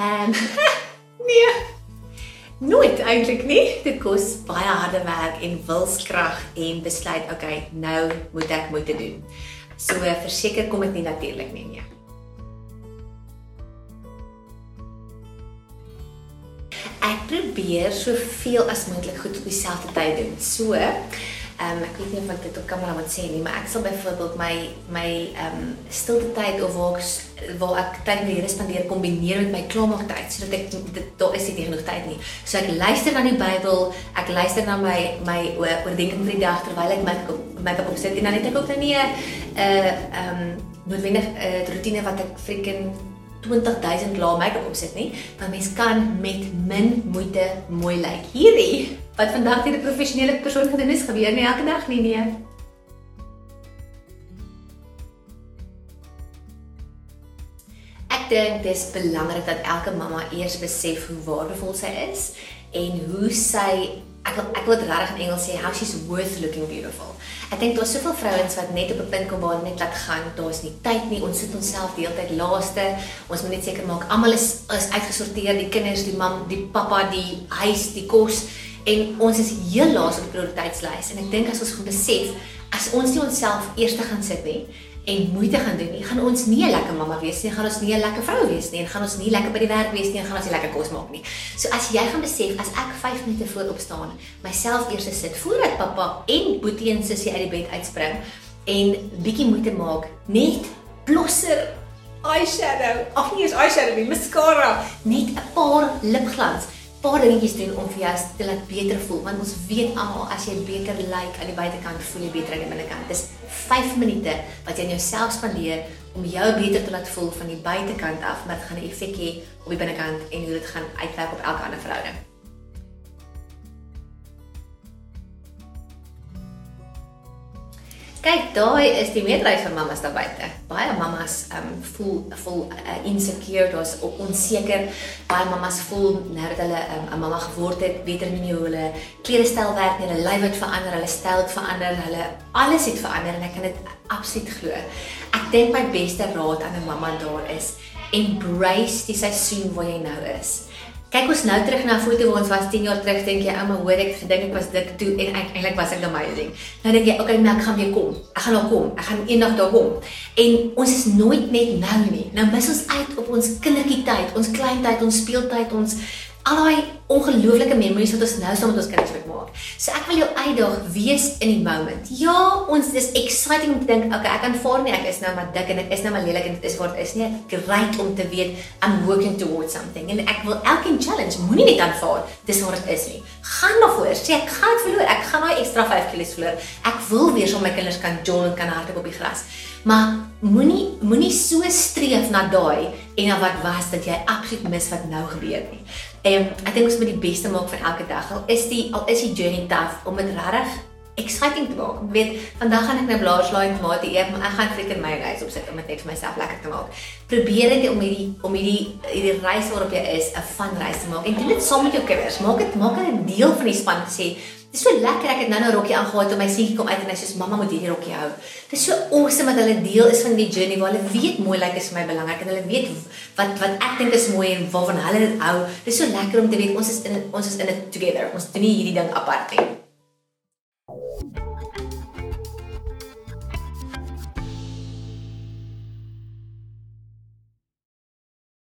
Ehm nee. Nooit eintlik nie. Dit kos baie harde werk en wilskrag en besluit, okay, nou moet ek moeite doen. So verseker kom dit nie natuurlik nie nee. Probeer soveel as moontlik goed op dieselfde tyd doen. So, Ehm um, ek weet nie of ek dit op kamera moet sê nie, maar ek sal byvoorbeeld my my ehm um, stilte tyd of waar ek waar ek tyd met die Here spandeer kombineer met my klaarmaak tyd sodat ek dit daar is nie genoeg tyd nie. So ek luister na die Bybel, ek luister na my my oordeenking vir die dag terwyl ek my make-up opsit en dan het ek ook nou nie 'n uh ehm um, noodwendig 'n uh, roetine wat ek freaking 20000 lae make-up opsit nie, want mens kan met min moeite mooi lyk. Hierdie wat vandag deur 'n professionele persoon gedoen is, gebeur nie elke dag nie, nee. Ek dink dit is belangrik dat elke mamma eers besef hoe waardevol sy is en hoe sy ek wil ek wil dit regtig in Engels sê how she's worth looking beautiful. Ek dink daar's soveel vrouens wat net op 'n punt kom waar hulle net laat gaan, daar's nie tyd nie, ons sit onsself die hele tyd laaste. Ons moet net seker maak almal is is uitgesorteer, die kinders, die mam, die pappa, die huis, die kos en ons is heel laas op die prioriteitslys en ek dink as ons gaan besef as ons nie onsself eers gaan sit nie en moeite gaan doen nie, gaan ons nie 'n lekker mamma wees nie, gaan ons nie 'n lekker vrou wees nie, en gaan ons nie lekker by die werk wees nie, en gaan ons nie lekker kos maak nie. So as jy gaan besef as ek 5 minute voor opstaan, myself eers sit voordat pappa en boetie en sussie uit die bed uitspring en bietjie moeite maak, net blosser eyeshadow, of nie eens eyeshadow nie, mascara, net 'n paar lipglans paar dingetjies doen om vir jou te laat beter voel want ons weet almal as jy beter lyk like, aan die buitekant voel jy beter aan die binnekant. Dis 5 minute wat jy aan jouself spandeer om jou beter te laat voel van die buitekant af, maar dit gaan 'n effek hê op die binnekant en hoe dit gaan uitwerk op elke ander verhouding. Kyk, daai is die meerderheid van mammas daar buite. Baie mammas um voel voel uh, insecure, daar's onseker. Baie mammas voel nou dat hulle um, 'n um, mamma geword het, weet hulle nie hoe hulle klerestyl werk nie, hulle lyf het verander, hulle styl het verander, hulle alles het verander en ek kan dit absoluut glo. Ek dink my beste raad aan 'n mamma daar is embrace die seisoen waar jy nou is. Kyk ons nou terug na 'n foto waar ons was 10 jaar terug, dink jy, ouma, hoor ek gedink ek was dik toe en eintlik was ek amazing. Nou dink jy, okay, nou ek gaan weer kom. Ek gaan nou kom. Ek gaan eendag daar kom. En ons is nooit net nou nie. Nou mis ons uit op ons kindertjie tyd, ons klein tyd, ons speeltyd, ons al daai ongelooflike memories wat ons nou saam met ons kinders moet maak. So ek wil jou uitdaag, wees in die moment. Ja, ons dis exciting om te dink, okay, ek aanvaar nie ek is nou maar dik en ek is nou maar lelik en dit is wat is nie. Great om te weet I'm working towards something. En ek wil elkeen challenge, moenie net aanvaar dis wat dit is nie. Gaan na voor, sê ek gaan dit verloor. Ek gaan daai ekstra 5 kg verloor. Ek wil weer so my kinders kan jol en kan hardloop op die gras. Maar moenie moenie so streef na daai en na wat was dat jy absoluut mis wat nou gebeur nie. En ek dink ons moet die beste maak van elke dag. Al is die al is die journey tough om dit regtig exciting te maak. Ek weet vandag gaan ek nou blaarslaai en tomate eet, maar ek gaan freaking mayonnaise opsit om dit net vir myself lekker te maak. Probeer dit om hierdie om hierdie hierdie reis waarop jy is 'n fun reis te maak. En doen dit saam met jou kinders. Maak dit maak dit 'n deel van die span te sê Dis so lekker ek het nou nou rokkie aangetree om my seentjie kom uit en hy sê mamma moet hierdie rokkie hou. Dis so awesome dat hulle deel is van die journey waar hulle weet mooi lyk like is vir my belangrik en hulle weet wat wat ek dink is mooi en waarvan hulle dit hou. Dis so lekker om te weet ons is in ons is in it together. Ons doen hierdie ding apart nie. Thank you.